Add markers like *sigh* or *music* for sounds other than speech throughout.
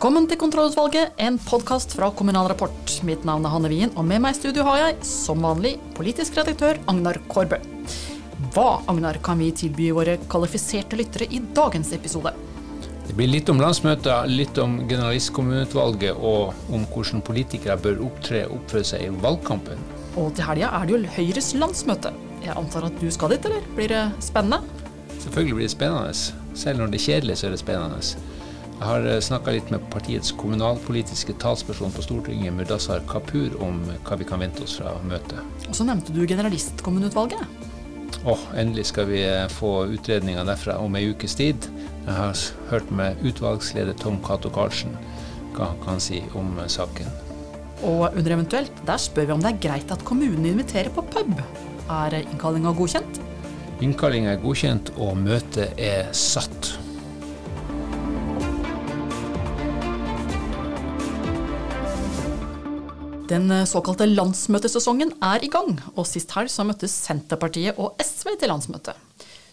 Velkommen til Kontrollutvalget, en podkast fra Kommunal Rapport. Mitt navn er Hanne Wien, og med meg i studio har jeg, som vanlig, politisk redaktør Agnar Kårbø. Hva, Agnar, kan vi tilby våre kvalifiserte lyttere i dagens episode? Det blir litt om landsmøter, litt om generalistkommuneutvalget og om hvordan politikere bør opptre og oppføre seg i valgkampen. Og til helga er det jo Høyres landsmøte. Jeg antar at du skal dit, eller? Blir det spennende? Selvfølgelig blir det spennende. Selv når det er kjedelig, så er det spennende. Jeg har eh, snakka litt med partiets kommunalpolitiske talsperson på Stortinget, Mudassar Kapur, om hva vi kan vente oss fra møtet. Og så nevnte du generalistkommuneutvalget. Åh, oh, endelig skal vi eh, få utredninga derfra om ei ukes tid. Jeg har hørt med utvalgsleder Tom Cato Karlsen hva han kan si om eh, saken. Og under eventuelt, der spør vi om det er greit at kommunen inviterer på pub. Er innkallinga godkjent? Innkallinga er godkjent, og møtet er satt. Den eh, såkalte landsmøtesesongen er i gang, og sist helg så møttes Senterpartiet og SV til landsmøte.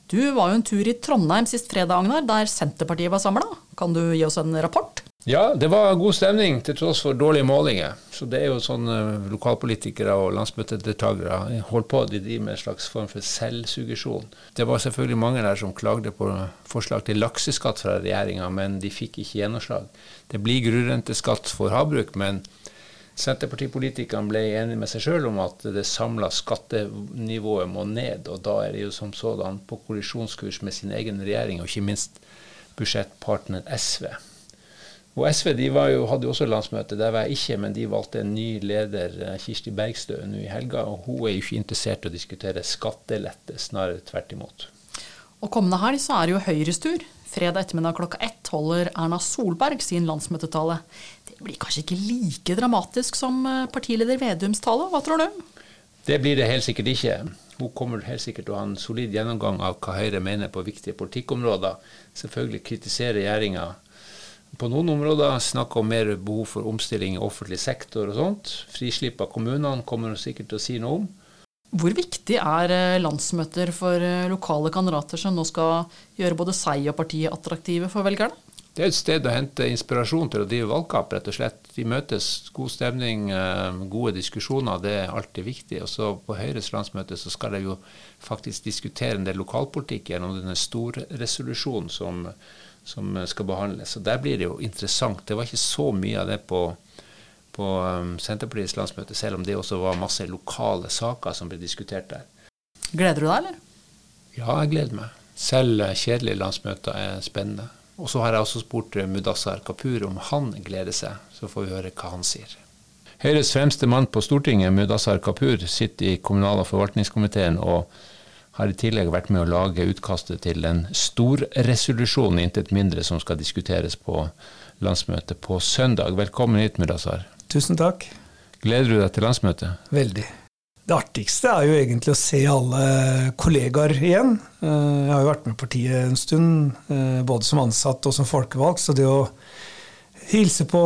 Du var jo en tur i Trondheim sist fredag, Agnar, der Senterpartiet var samla. Kan du gi oss en rapport? Ja, det var god stemning til tross for dårlige målinger. Så det er jo sånn uh, lokalpolitikere og landsmøtedeltakere holder på, de driver med en slags form for selvsuggesjon. Det var selvfølgelig mange der som klagde på forslag til lakseskatt fra regjeringa, men de fikk ikke gjennomslag. Det blir grunnrenteskatt for havbruk, men Senterpartipolitikerne ble enige med seg sjøl om at det samla skattenivået må ned, og da er de jo som sådan på kollisjonskurs med sin egen regjering, og ikke minst budsjettpartner SV. Og SV de jo, hadde jo også landsmøte, der var jeg ikke, men de valgte en ny leder, eh, Kirsti Bergstø, nå i helga. Og hun er jo ikke interessert i å diskutere skattelette, snarere tvert imot. Og kommende helg så er det jo Høyres tur. Fredag ettermiddag klokka ett holder Erna Solberg sin landsmøtetale. Det blir kanskje ikke like dramatisk som eh, partileder Vedums tale, hva tror du? Det blir det helt sikkert ikke. Hun kommer helt sikkert til å ha en solid gjennomgang av hva Høyre mener på viktige politikkområder. Selvfølgelig kritisere regjeringa på noen områder, snakke om mer behov for omstilling i offentlig sektor og sånt. Frislipp av kommunene kommer hun sikkert til å si noe om. Hvor viktig er eh, landsmøter for eh, lokale kandidater som nå skal gjøre både seg og partiet attraktive for velgerne? Det er et sted å hente inspirasjon til å drive valgkamp, rett og slett. Vi møtes, god stemning, eh, gode diskusjoner, det er alltid viktig. Og så på Høyres landsmøte så skal de jo faktisk diskutere en del lokalpolitikk gjennom denne storresolusjonen som, som skal behandles. Og der blir det jo interessant. Det var ikke så mye av det på, på um, Senterpartiets landsmøte, selv om det også var masse lokale saker som ble diskutert der. Gleder du deg, eller? Ja, jeg gleder meg. Selv kjedelige landsmøter er spennende. Og så har jeg også spurt eh, Mudassar Kapur om han gleder seg. Så får vi høre hva han sier. Høyres fremste mann på Stortinget, Mudassar Kapur, sitter i kommunal- og forvaltningskomiteen og har i tillegg vært med å lage utkastet til en storresolusjon, intet mindre, som skal diskuteres på landsmøtet på søndag. Velkommen hit, Mudassar. Tusen takk. Gleder du deg til landsmøtet? Veldig. Det artigste er jo egentlig å se alle kollegaer igjen. Eh, jeg har jo vært med partiet en stund, eh, både som ansatt og som folkevalgt. Så det å hilse på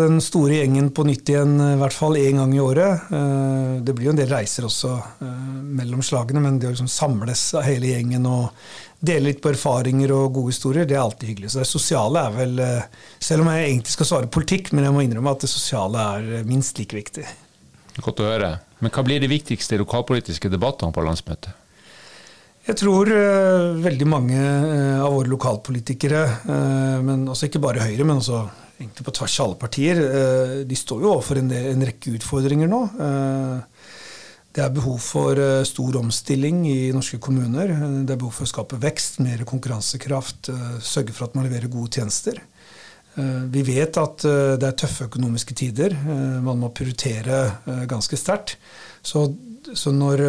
den store gjengen på nytt igjen, i hvert fall én gang i året eh, Det blir jo en del reiser også mellom slagene, men det å liksom samles av hele gjengen og dele litt på erfaringer og gode historier, det er alltid hyggelig. Så det sosiale er vel Selv om jeg egentlig skal svare politikk, men jeg må innrømme at det sosiale er minst like viktig. Godt å høre. Men hva blir de viktigste lokalpolitiske debattene på landsmøtet? Jeg tror uh, veldig mange uh, av våre lokalpolitikere, uh, men også ikke bare Høyre, men også egentlig på tvers av alle partier, de står jo overfor en, en rekke utfordringer nå. Det er behov for stor omstilling i norske kommuner. Det er behov for å skape vekst, mer konkurransekraft, sørge for at man leverer gode tjenester. Eh, vi vet at eh, det er tøffe økonomiske tider. Eh, man må prioritere ganske sterkt. Så, så når,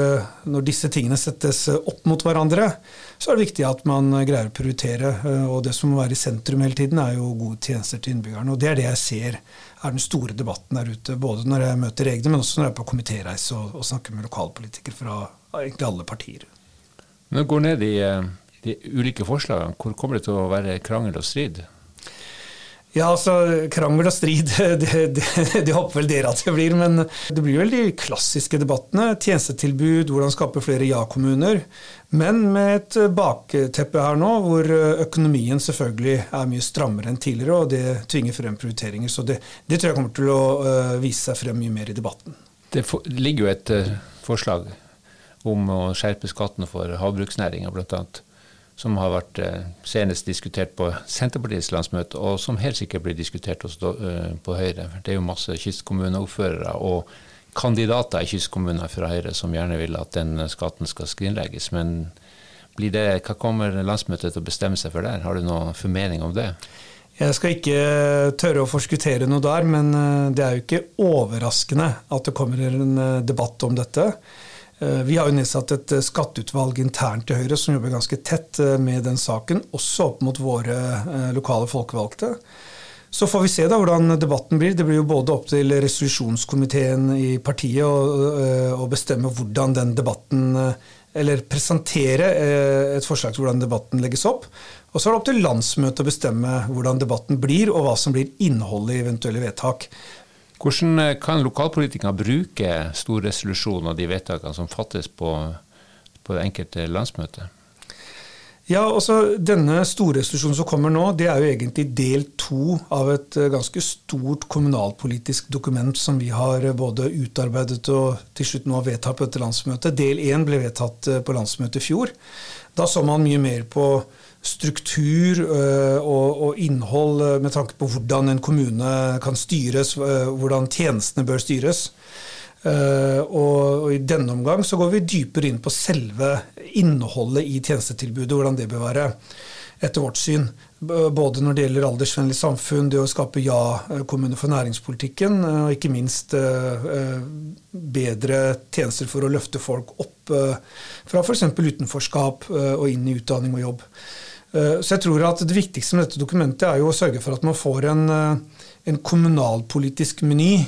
når, disse tingene settes opp mot hverandre, så er det viktig at man greier å prioritere. Og det som må være i sentrum hele tiden, er jo gode tjenester til innbyggerne. Og det er det jeg ser er den store debatten der ute. Både når jeg møter egne, men også når jeg er på komitéreise og, og, snakker med lokalpolitikere fra egentlig alle partier. Når du går ned i de ulike forslagene, hvor kommer det til å være krangel og strid? Ja, altså krangel og strid, *laughs* det, det, det håper vel dere at det blir. Men det blir vel de klassiske debattene. Tjenestetilbud, hvordan skape flere ja-kommuner. Men med et bakteppe her nå, hvor økonomien selvfølgelig er mye strammere enn tidligere, og det tvinger frem prioriteringer. Så det, det tror jeg kommer til å uh, vise seg frem mye mer i debatten. Det ligger jo et uh, forslag om å skjerpe skattene for havbruksnæringa, bl.a som har vært eh, senest diskutert på Senterpartiets landsmøte, og som helt sikkert blir diskutert også eh, på Høyre. Det er jo masse kystkommuneordførere og kandidater i kystkommuner fra Høyre som gjerne vil at den skatten skal skrinlegges. Men det, hva kommer landsmøtet til å bestemme seg for der? Har du noen formening om det? Jeg skal ikke tørre å forskuttere noe der, men eh, det er jo ikke overraskende at det kommer en debatt om dette. Eh, vi har jo nedsatt et eh, skatteutvalg internt i Høyre som jobber ganske tett eh, med den saken, også opp mot våre lokale folkevalgte. Så får vi se da hvordan debatten blir. Det blir jo både opp til resolusjonskomiteen i partiet å, bestemme hvordan den debatten Eller presentere et forslag til hvordan debatten legges opp. Og så er det opp til landsmøtet å bestemme hvordan debatten blir, og hva som blir innholdet i eventuelle vedtak. Hvordan eh, kan lokalpolitikere bruke stor resolusjon og de vedtakene som fattes på, på det enkelte landsmøte? Ja, altså Denne storresolusjonen som kommer nå, det er jo egentlig del to av et eh, ganske stort kommunalpolitisk dokument som vi har eh, både utarbeidet og til slutt nå vedtatt på dette landsmøtet. Del én ble vedtatt på landsmøtet i fjor. Da så man mye mer på struktur øh, og, og, innhold øh, med tanke på hvordan en kommune kan styres, øh, hvordan tjenestene bør styres. Og, og, I denne omgang så går vi dypere inn på selve innholdet i tjenestetilbudet, hvordan det bør være, etter vårt syn. Både når det gjelder aldersvennlig samfunn, det å skape ja-kommune for næringspolitikken, og ikke minst bedre tjenester for å løfte folk opp fra f.eks. utenforskap og inn i utdanning og jobb. Eh, så jeg tror at Det viktigste med dette dokumentet er jo å sørge for at man får en, eh, en kommunalpolitisk meny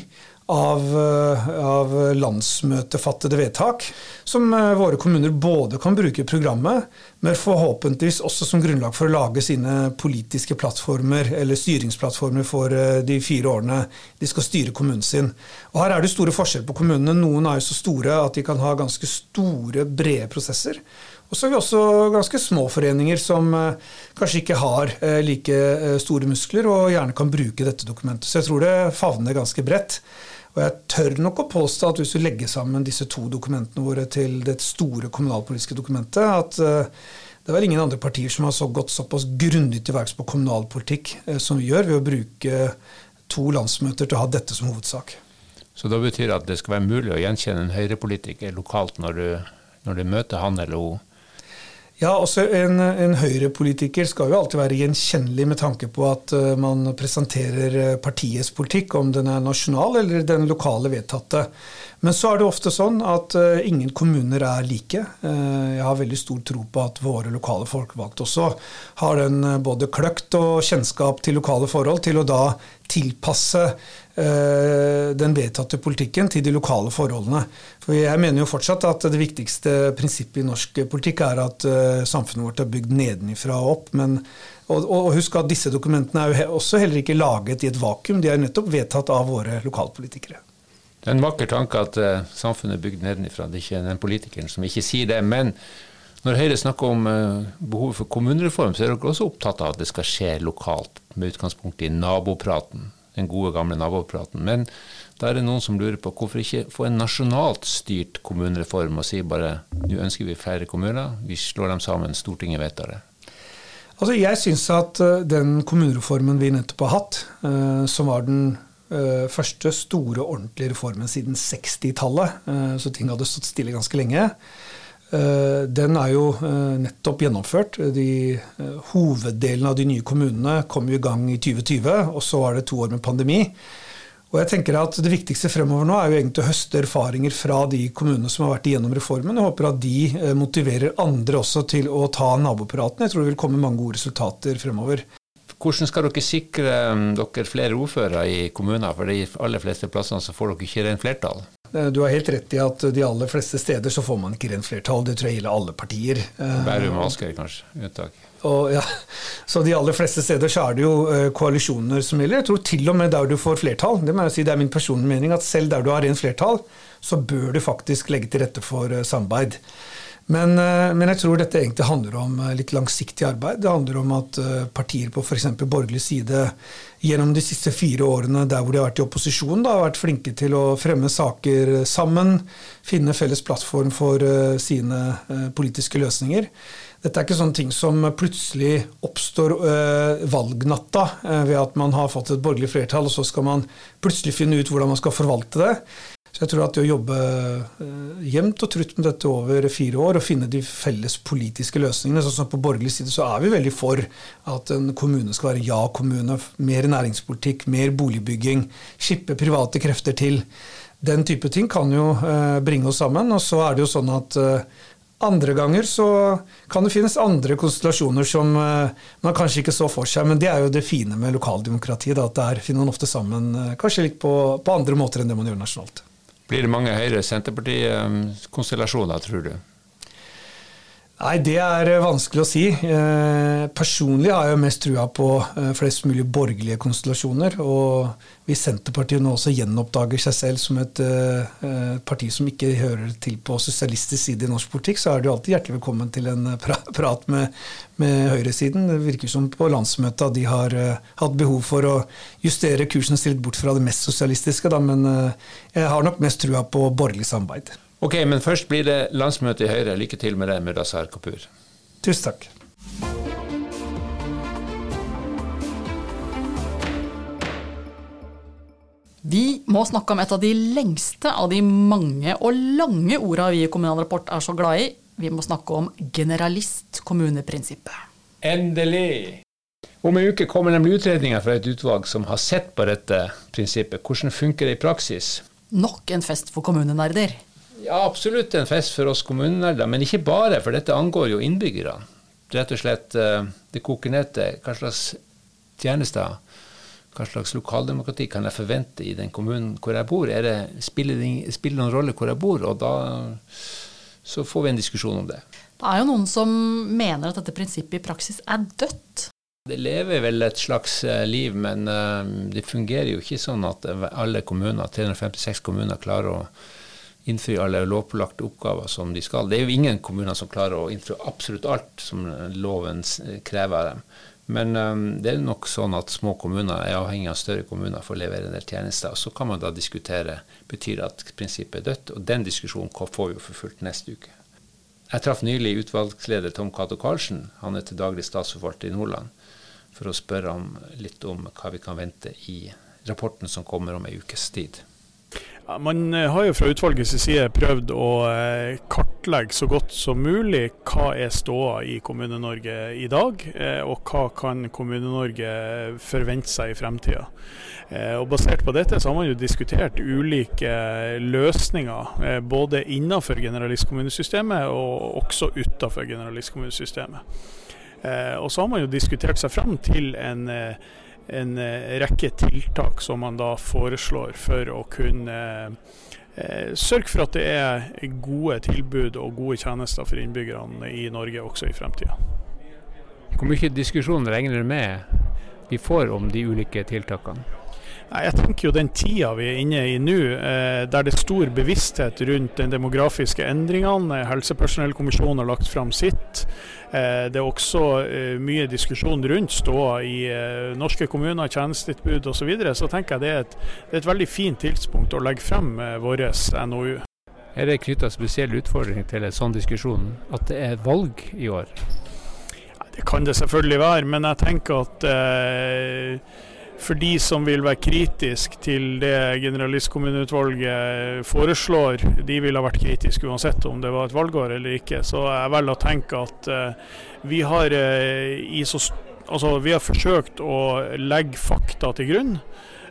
av, eh, av landsmøtefattede vedtak, som våre kommuner både kan bruke i programmet, men forhåpentligvis også som grunnlag for å lage sine politiske plattformer eller styringsplattformer for de fire årene de skal styre kommunen sin. Og Her er det store forskjeller på kommunene. Noen er jo så store at de kan ha ganske store, brede prosesser. Og så har vi også ganske små foreninger som eh, kanskje ikke har eh, like eh, store muskler, og gjerne kan bruke dette dokumentet. Så jeg tror det favner ganske bredt. Og jeg tør nok å påstå at hvis du legger sammen disse to dokumentene våre til det store kommunalpolitiske dokumentet, at det er vel ingen andre partier som har så gått såpass grundig til verks på kommunalpolitikk som vi gjør, ved å bruke to landsmøter til å ha dette som hovedsak. Så da betyr det at det skal være mulig å gjenkjenne en høyrepolitiker lokalt når du, når du møter han eller hun ja, også En, en høyrepolitiker skal jo alltid være gjenkjennelig med tanke på at uh, man presenterer eh, partiets politikk, om den er nasjonal eller den lokale vedtatte. Men så er det ofte sånn at uh, ingen kommuner er like. Uh, jeg har veldig stor tro på at våre lokale folkevalgte også har den både kløkt og kjennskap til lokale forhold til å da tilpasse den vedtatte politikken til de lokale forholdene. For Jeg mener jo fortsatt at det viktigste prinsippet i norsk politikk er at uh, samfunnet vårt er bygd nedenifra og opp. Men, og, og, husk at disse dokumentene er jo også heller ikke laget i et vakuum. De er nettopp vedtatt av våre lokalpolitikere. Det er en vakker tanke at uh, samfunnet er bygd nedenifra. Det er ikke den politikeren som ikke sier det. men når Høyre snakker om behovet for kommunereform, så er dere også opptatt av at det skal skje lokalt, med utgangspunkt i nabopraten den gode, gamle nabopraten. Men da er det noen som lurer på hvorfor ikke få en nasjonalt styrt kommunereform og si bare nå ønsker vi flere kommuner, vi slår dem sammen, Stortinget vedtar det. Altså, jeg syns at uh, den kommunereformen vi nettopp har hatt, uh, som var den uh, første store, ordentlige reformen siden 60-tallet, så ting hadde stått stille ganske lenge, Eh, den er jo eh, nettopp gjennomført. De, eh, hoveddelen av de nye kommunene kom jo i gang i 2020, og så var det to år med pandemi. Og jeg tenker at Det viktigste fremover nå er jo egentlig å høste erfaringer fra de kommunene som har vært igjennom reformen. Jeg håper at de motiverer andre også til å ta nabopraten. Jeg tror det vil komme mange gode resultater fremover. Hvordan skal dere sikre dere flere ordførere i kommuner? For de aller fleste plassene så får dere ikke rent flertall. Eh, du har helt rett i at de aller fleste steder så får man ikke rent flertall. Det tror jeg gjelder alle partier. Bærum og Asker, kanskje? Unntak? og ja, så de aller fleste steder så er det jo uh, koalisjoner som gjelder. Jeg tror til og med der du får flertall, det må jeg si, det er min personlige mening, at selv der du har rent flertall, så bør du faktisk legge til rette for samarbeid. Men, uh, men, jeg tror dette egentlig handler om litt langsiktig arbeid. Det handler om at partier på f.eks. borgerlig side gjennom de siste fire årene der hvor de har vært i opposisjon, da, har vært flinke til å fremme saker sammen, finne felles plattform for sine politiske løsninger. Dette er ikke sånne ting som plutselig oppstår øh, valgnatta øh, ved at man har fått et borgerlig flertall, og så skal man plutselig finne ut hvordan man skal forvalte det. Så jeg tror at det å jobbe øh, jevnt og trutt med dette over fire år og finne de felles politiske løsningene sånn som På borgerlig side så er vi veldig for at en kommune skal være ja-kommune. Mer næringspolitikk, mer boligbygging, skippe private krefter til. Den type ting kan jo bringe oss sammen. Og så er det jo sånn at andre ganger så kan det finnes andre konstellasjoner som man kanskje ikke så for seg, men det er jo det fine med lokaldemokratiet, at der finner man ofte sammen kanskje litt på, på, andre måter enn det man gjør nasjonalt. Blir det mange Høyre-Senterparti-konstellasjoner, tror du? Nei, det er eh, vanskelig å si. Eh, personlig har jeg mest trua på eh, flest mulig borgerlige konstellasjoner. Og hvis Senterpartiet nå også gjenoppdager seg selv som et parti som ikke hører til på sosialistisk side i norsk politikk, så er du alltid hjertelig velkommen til en *laughs* prat med, med høyresiden. Det virker som på landsmøtet at de har hatt behov for å justere kursen stilt bort fra det mest sosialistiske, da, men jeg har nok mest trua på borgerlig samarbeid. Ok, men først blir det landsmøte i Høyre. Lykke til med det, Mudassar Kapur. Tusen takk. Vi må snakke om et av de lengste av de mange og lange orda vi i Kommunal Rapport er så glad i. Vi må snakke om generalist-kommuneprinsippet. Endelig! Om en uke kommer nemlig utredninger fra et utvalg som har sett på dette prinsippet. Hvordan funker det i praksis? Nok en fest for kommunenerder. Ja, absolutt en fest for oss kommunenerder, men ikke bare, for dette angår jo innbyggerne. Rett og slett, eh, Det koker ned til hva slags tjenester, hva slags lokaldemokrati kan jeg forvente i den kommunen hvor jeg bor. Er det, spiller det spiller noen rolle hvor jeg bor? Og da så får vi en diskusjon om det. Det er jo noen som mener at dette prinsippet i praksis er dødt. Det lever vel et slags eh, liv, men eh, det fungerer jo ikke sånn at alle kommuner, 356 kommuner klarer å innfri alle lovpålagte oppgaver som de skal. Det er jo ingen kommuner som klarer å innfri absolutt alt som loven krever av dem. Men um, det er nok sånn at små kommuner er avhengig av større kommuner for å levere en del tjenester. og Så kan man da diskutere betyr at prinsippet er dødt. Og den diskusjonen får vi jo for fullt neste uke. Jeg traff nylig utvalgsleder Tom Cato Karlsen. Han er til daglig statsforvalter i Nordland. For å spørre ham litt om hva vi kan vente i rapporten som kommer om ei ukes tid. Man eh, har jo fra utvalgets side prøvd å eh, kartlegge så godt som mulig hva er ståa i Kommune-Norge i dag, eh, og hva kan Kommune-Norge forvente seg i fremtida. Basert på dette så har man jo diskutert ulike løsninger, både innenfor generalistkommunesystemet og også utenfor generalistkommunesystemet. Og så har man jo diskutert seg fram til en en eh, rekke tiltak som man da foreslår for å kunne eh, sørge for at det er gode tilbud og gode tjenester for innbyggerne i Norge også i fremtida. Hvor mye diskusjon regner du med vi får om de ulike tiltakene? Jeg tenker jo den tida vi er inne i nå, eh, der det er stor bevissthet rundt den demografiske endringene. Helsepersonellkommisjonen har lagt fram sitt. Eh, det er også eh, mye diskusjon rundt ståa i norske kommuner, tjenestetilbud osv. Så, videre. så tenker jeg det er, et, det er et veldig fint tidspunkt å legge frem vår NOU. Er det knytta spesiell utfordring til en sånn diskusjon, at det er valg i år? Det kan det selvfølgelig være, men jeg tenker at eh, for de som vil være kritisk til det generalistkommuneutvalget foreslår, de ville ha vært kritiske uansett om det var et valgår eller ikke. Så jeg velger å tenke at uh, vi, har, så, altså, vi har forsøkt å legge fakta til grunn eh,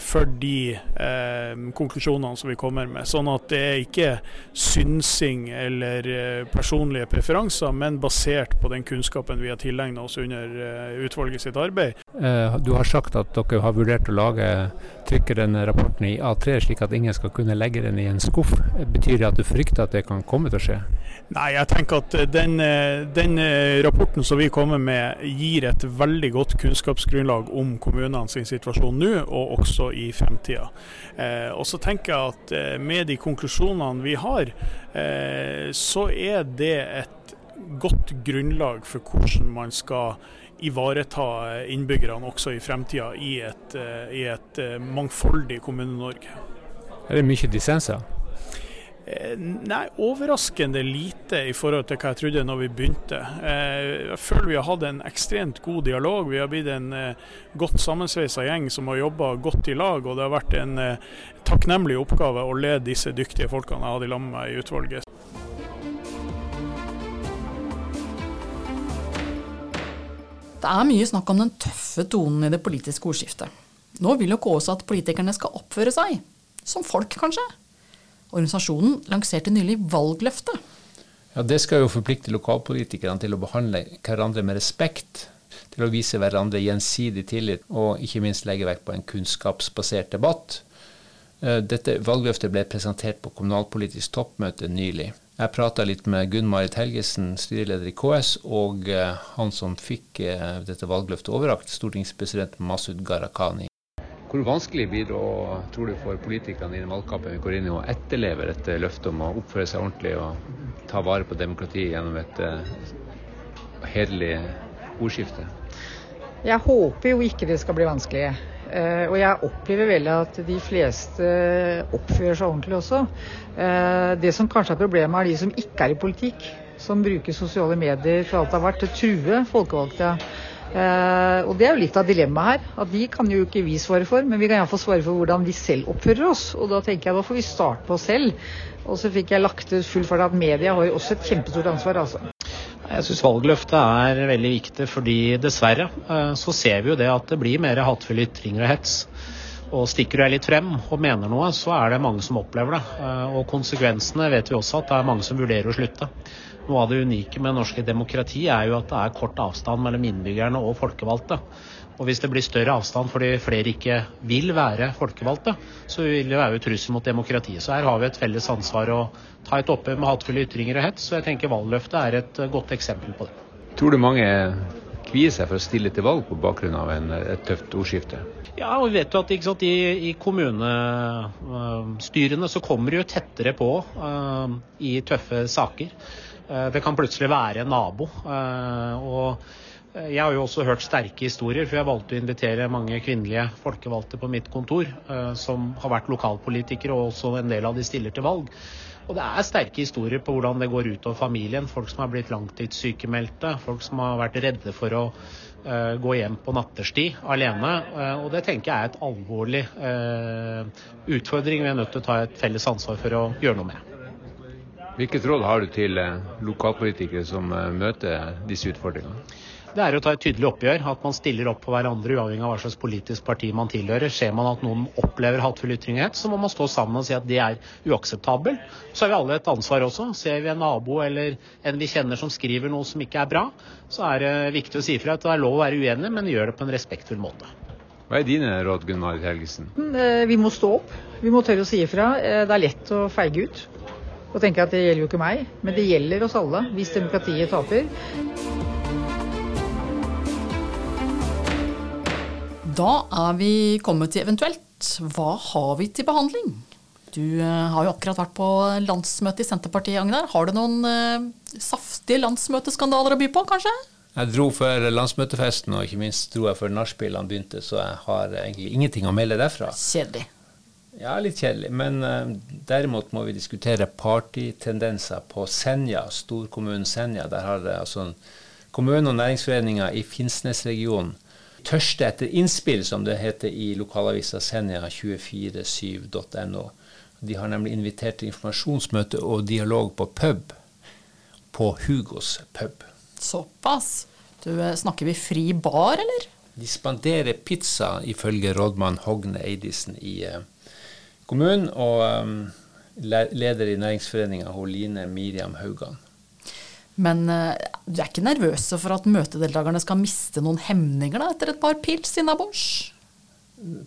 for de eh, konklusjonene som vi kommer med. Sånn at det er ikke synsing eller eh, personlige preferanser, men basert på den kunnskapen vi har tilegna oss under eh, utvalget sitt arbeid. Eh, du har sagt at dere har vurdert å lage trykke denne rapporten i A3, slik at ingen skal kunne legge den i en skuff. Betyr det at du frykter at det kan komme til å skje? Nei, jeg tenker at den, den, rapporten som vi kommer med gir et veldig godt kunnskapsgrunnlag om kommunene sin situasjon nå, og også i fremtida. Eh, og så tenker jeg at eh, med de konklusjonene vi har, eh, så er det et godt grunnlag for hvordan man skal ivareta innbyggerne også i fremtida i i et mangfoldig Kommune-Norge. Er det mye dissenser? Eh, nei, overraskende lite i forhold til hva jeg trodde når vi begynte. Eh, jeg føler vi har hatt en ekstremt god dialog. Vi har blitt en eh, godt sammensveisa gjeng som har jobba godt i lag. Og det har vært en takknemlig oppgave å lede disse dyktige folkene jeg hadde sammen med meg i utvalget. Det er mye snakk om den tøffe tonen i det politiske ordskiftet. Nå vil jo også at politikerne skal oppføre seg. Som folk, kanskje? Organisasjonen lanserte nylig valgløftet. Ja, Det skal jo forplikte lokalpolitikerne til å behandle hverandre med respekt. Til å vise hverandre gjensidig tillit, og ikke minst legge vekt på en kunnskapsbasert debatt. Eh, dette valgløftet ble presentert på kommunalpolitisk toppmøte nylig. Jeg prata litt med Gunn-Marit Helgesen, styreleder i KS, og eh, han som fikk eh, dette valgløftet overrakt, stortingspresident Masud Gharahkhani. Hvor vanskelig blir det å, tror du, for politikerne i den valgkampen vi går inn i, å etterleve dette løftet om å oppføre seg ordentlig og ta vare på demokratiet gjennom et uh, hederlig ordskifte? Jeg håper jo ikke det skal bli vanskelig. Uh, og jeg opplever vel at de fleste oppfører seg ordentlig også. Uh, det som kanskje er problemet, er de som ikke er i politikk. Som bruker sosiale medier for alt det har vært til å true folkevalgte. Uh, og Det er jo litt av dilemmaet her. at De kan jo ikke vi svare for, men vi kan iallfall svare for hvordan vi selv oppfører oss. og Da tenker jeg da får vi starte på oss selv. Og så fikk jeg lagt ut full fart at media har jo også et kjempestort ansvar. altså. Jeg syns valgløftet er veldig viktig, fordi dessverre uh, så ser vi jo det at det blir mer hatefulle ytringer og hets. Og stikker du deg litt frem og mener noe, så er det mange som opplever det. Uh, og konsekvensene vet vi også at det er mange som vurderer å slutte. Noe av det unike med norske demokrati er jo at det er kort avstand mellom innbyggerne og folkevalgte. Og Hvis det blir større avstand fordi flere ikke vil være folkevalgte, så vil det være jo trussel mot demokratiet. Så her har vi et felles ansvar å ta et oppgjør med hatefulle ytringer og hets. Så jeg tenker valgløftet er et godt eksempel på det. Tror du mange kvier seg for å stille til valg på bakgrunn av en, et tøft ordskifte? Ja, og vi vet jo at sant, i, i, kommunestyrene så kommer de jo tettere på uh, i tøffe saker. Uh, det kan plutselig være en nabo. Uh, og jeg har jo også hørt sterke historier, for jeg valgte å invitere mange kvinnelige folkevalgte på mitt kontor, som har vært lokalpolitikere, og også en del av de stiller til valg. Og det er sterke historier på hvordan det går utover familien. Folk som har blitt langtidssykemeldte, folk som har vært redde for å gå hjem på natterstid alene. Og det tenker jeg er et alvorlig utfordring vi er nødt til å ta et felles ansvar for å gjøre noe med. Hvilket råd har du til lokalpolitikere som møter disse utfordringene? det er å ta et tydelig oppgjør. At man stiller opp for hverandre uavhengig av hva slags politisk parti man tilhører. Ser man at noen opplever hatefull ytringhet, så må man stå sammen og si at det er uakseptabel. Så har vi alle et ansvar også. Ser vi en nabo eller en vi kjenner som skriver noe som ikke er bra, så er det viktig å si ifra at det er lov å være uenig, men gjør det på en respektfull måte. Hva er dine råd, Gunn Marit Helgesen? Eh, vi må stå opp. Vi må tørre å si ifra. Eh, det er lett å feige ut og tenker at det gjelder jo ikke meg, men det gjelder oss alle hvis demokratiet taper. Da er vi kommet til eventuelt. Hva har vi til behandling? Du eh, har jo akkurat vært på landsmøte i Senterpartiet, Agnar. Har du noen eh, saftige landsmøteskandaler å by på, kanskje? Jeg dro før landsmøtefesten, og ikke minst dro jeg før nachspielene begynte, så jeg har egentlig ingenting å melde derfra. Kjedelig. Ja, litt kjedelig. Men uh, derimot må vi diskutere partytendenser på Senja, storkommunen Senja. Der har det altså kommunen og næringsforeninga i Finnsnes-regionen tørste etter innspill, som det heter i lokalavisa senja247.no. De har nemlig invitert til informasjonsmøte og dialog på pub. På Hugos pub. Såpass. Du, eh, snakker vi fri bar, eller? De spanderer pizza, ifølge rådmann Hogne Eidisen i uh, kommunen, og um, leder i næringsforeninga, Line Miriam Haugan. Men uh, du er ikke nervøs for at møtedeltakerne skal miste noen hemninger da, etter et par pils innabords?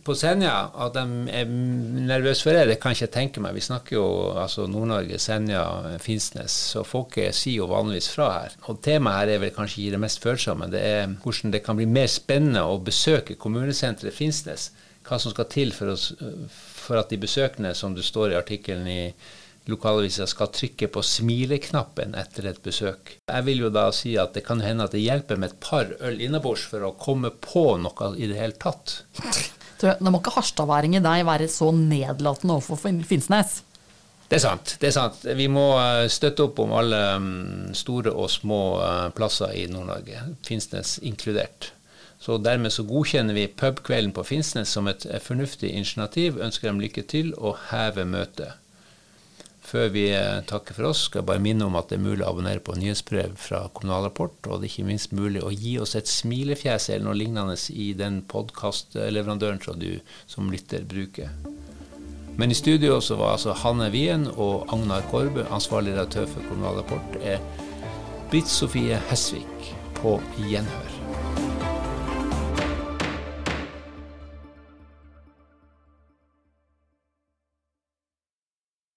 på Senja, at de er nervøse for det, det kan jeg ikke tenke meg. Vi snakker jo altså Nord-Norge, Senja, Finnsnes, så folket sier jo vanligvis fra her. Og temaet her er vel kanskje ikke det mest følsomme. Det er hvordan det kan bli mer spennende å besøke kommunesenteret Finnsnes. Hva som skal til for, oss, for at de besøkende, som det står i artikkelen i lokalavisa, skal trykke på smileknappen etter et besøk. Jeg vil jo da si at det kan hende at det hjelper med et par øl innabords for å komme på noe i det hele tatt. Nå må ikke harstadværing i deg være så nedlatende overfor Finnsnes. Det er sant. det er sant. Vi må eh, støtte opp om alle mm, store og små eh, plasser i Nord-Norge, Finnsnes inkludert. Så Dermed så godkjenner vi pubkvelden på Finnsnes som et fornuftig initiativ, ønsker dem lykke til og heve møtet. Før vi eh, takker for oss, skal jeg bare minne om at det er mulig å abonnere på nyhetsbrev fra Kommunal Rapport, og det er ikke minst mulig å gi oss et smilefjes eller noe lignende i den podkastleverandøren som du som lytter bruker. Men i studio så var altså Hanne Wien og Agnar Korbe, ansvarlig redaktør for Kommunal Rapport, er Britt Sofie Hesvik på gjenhør.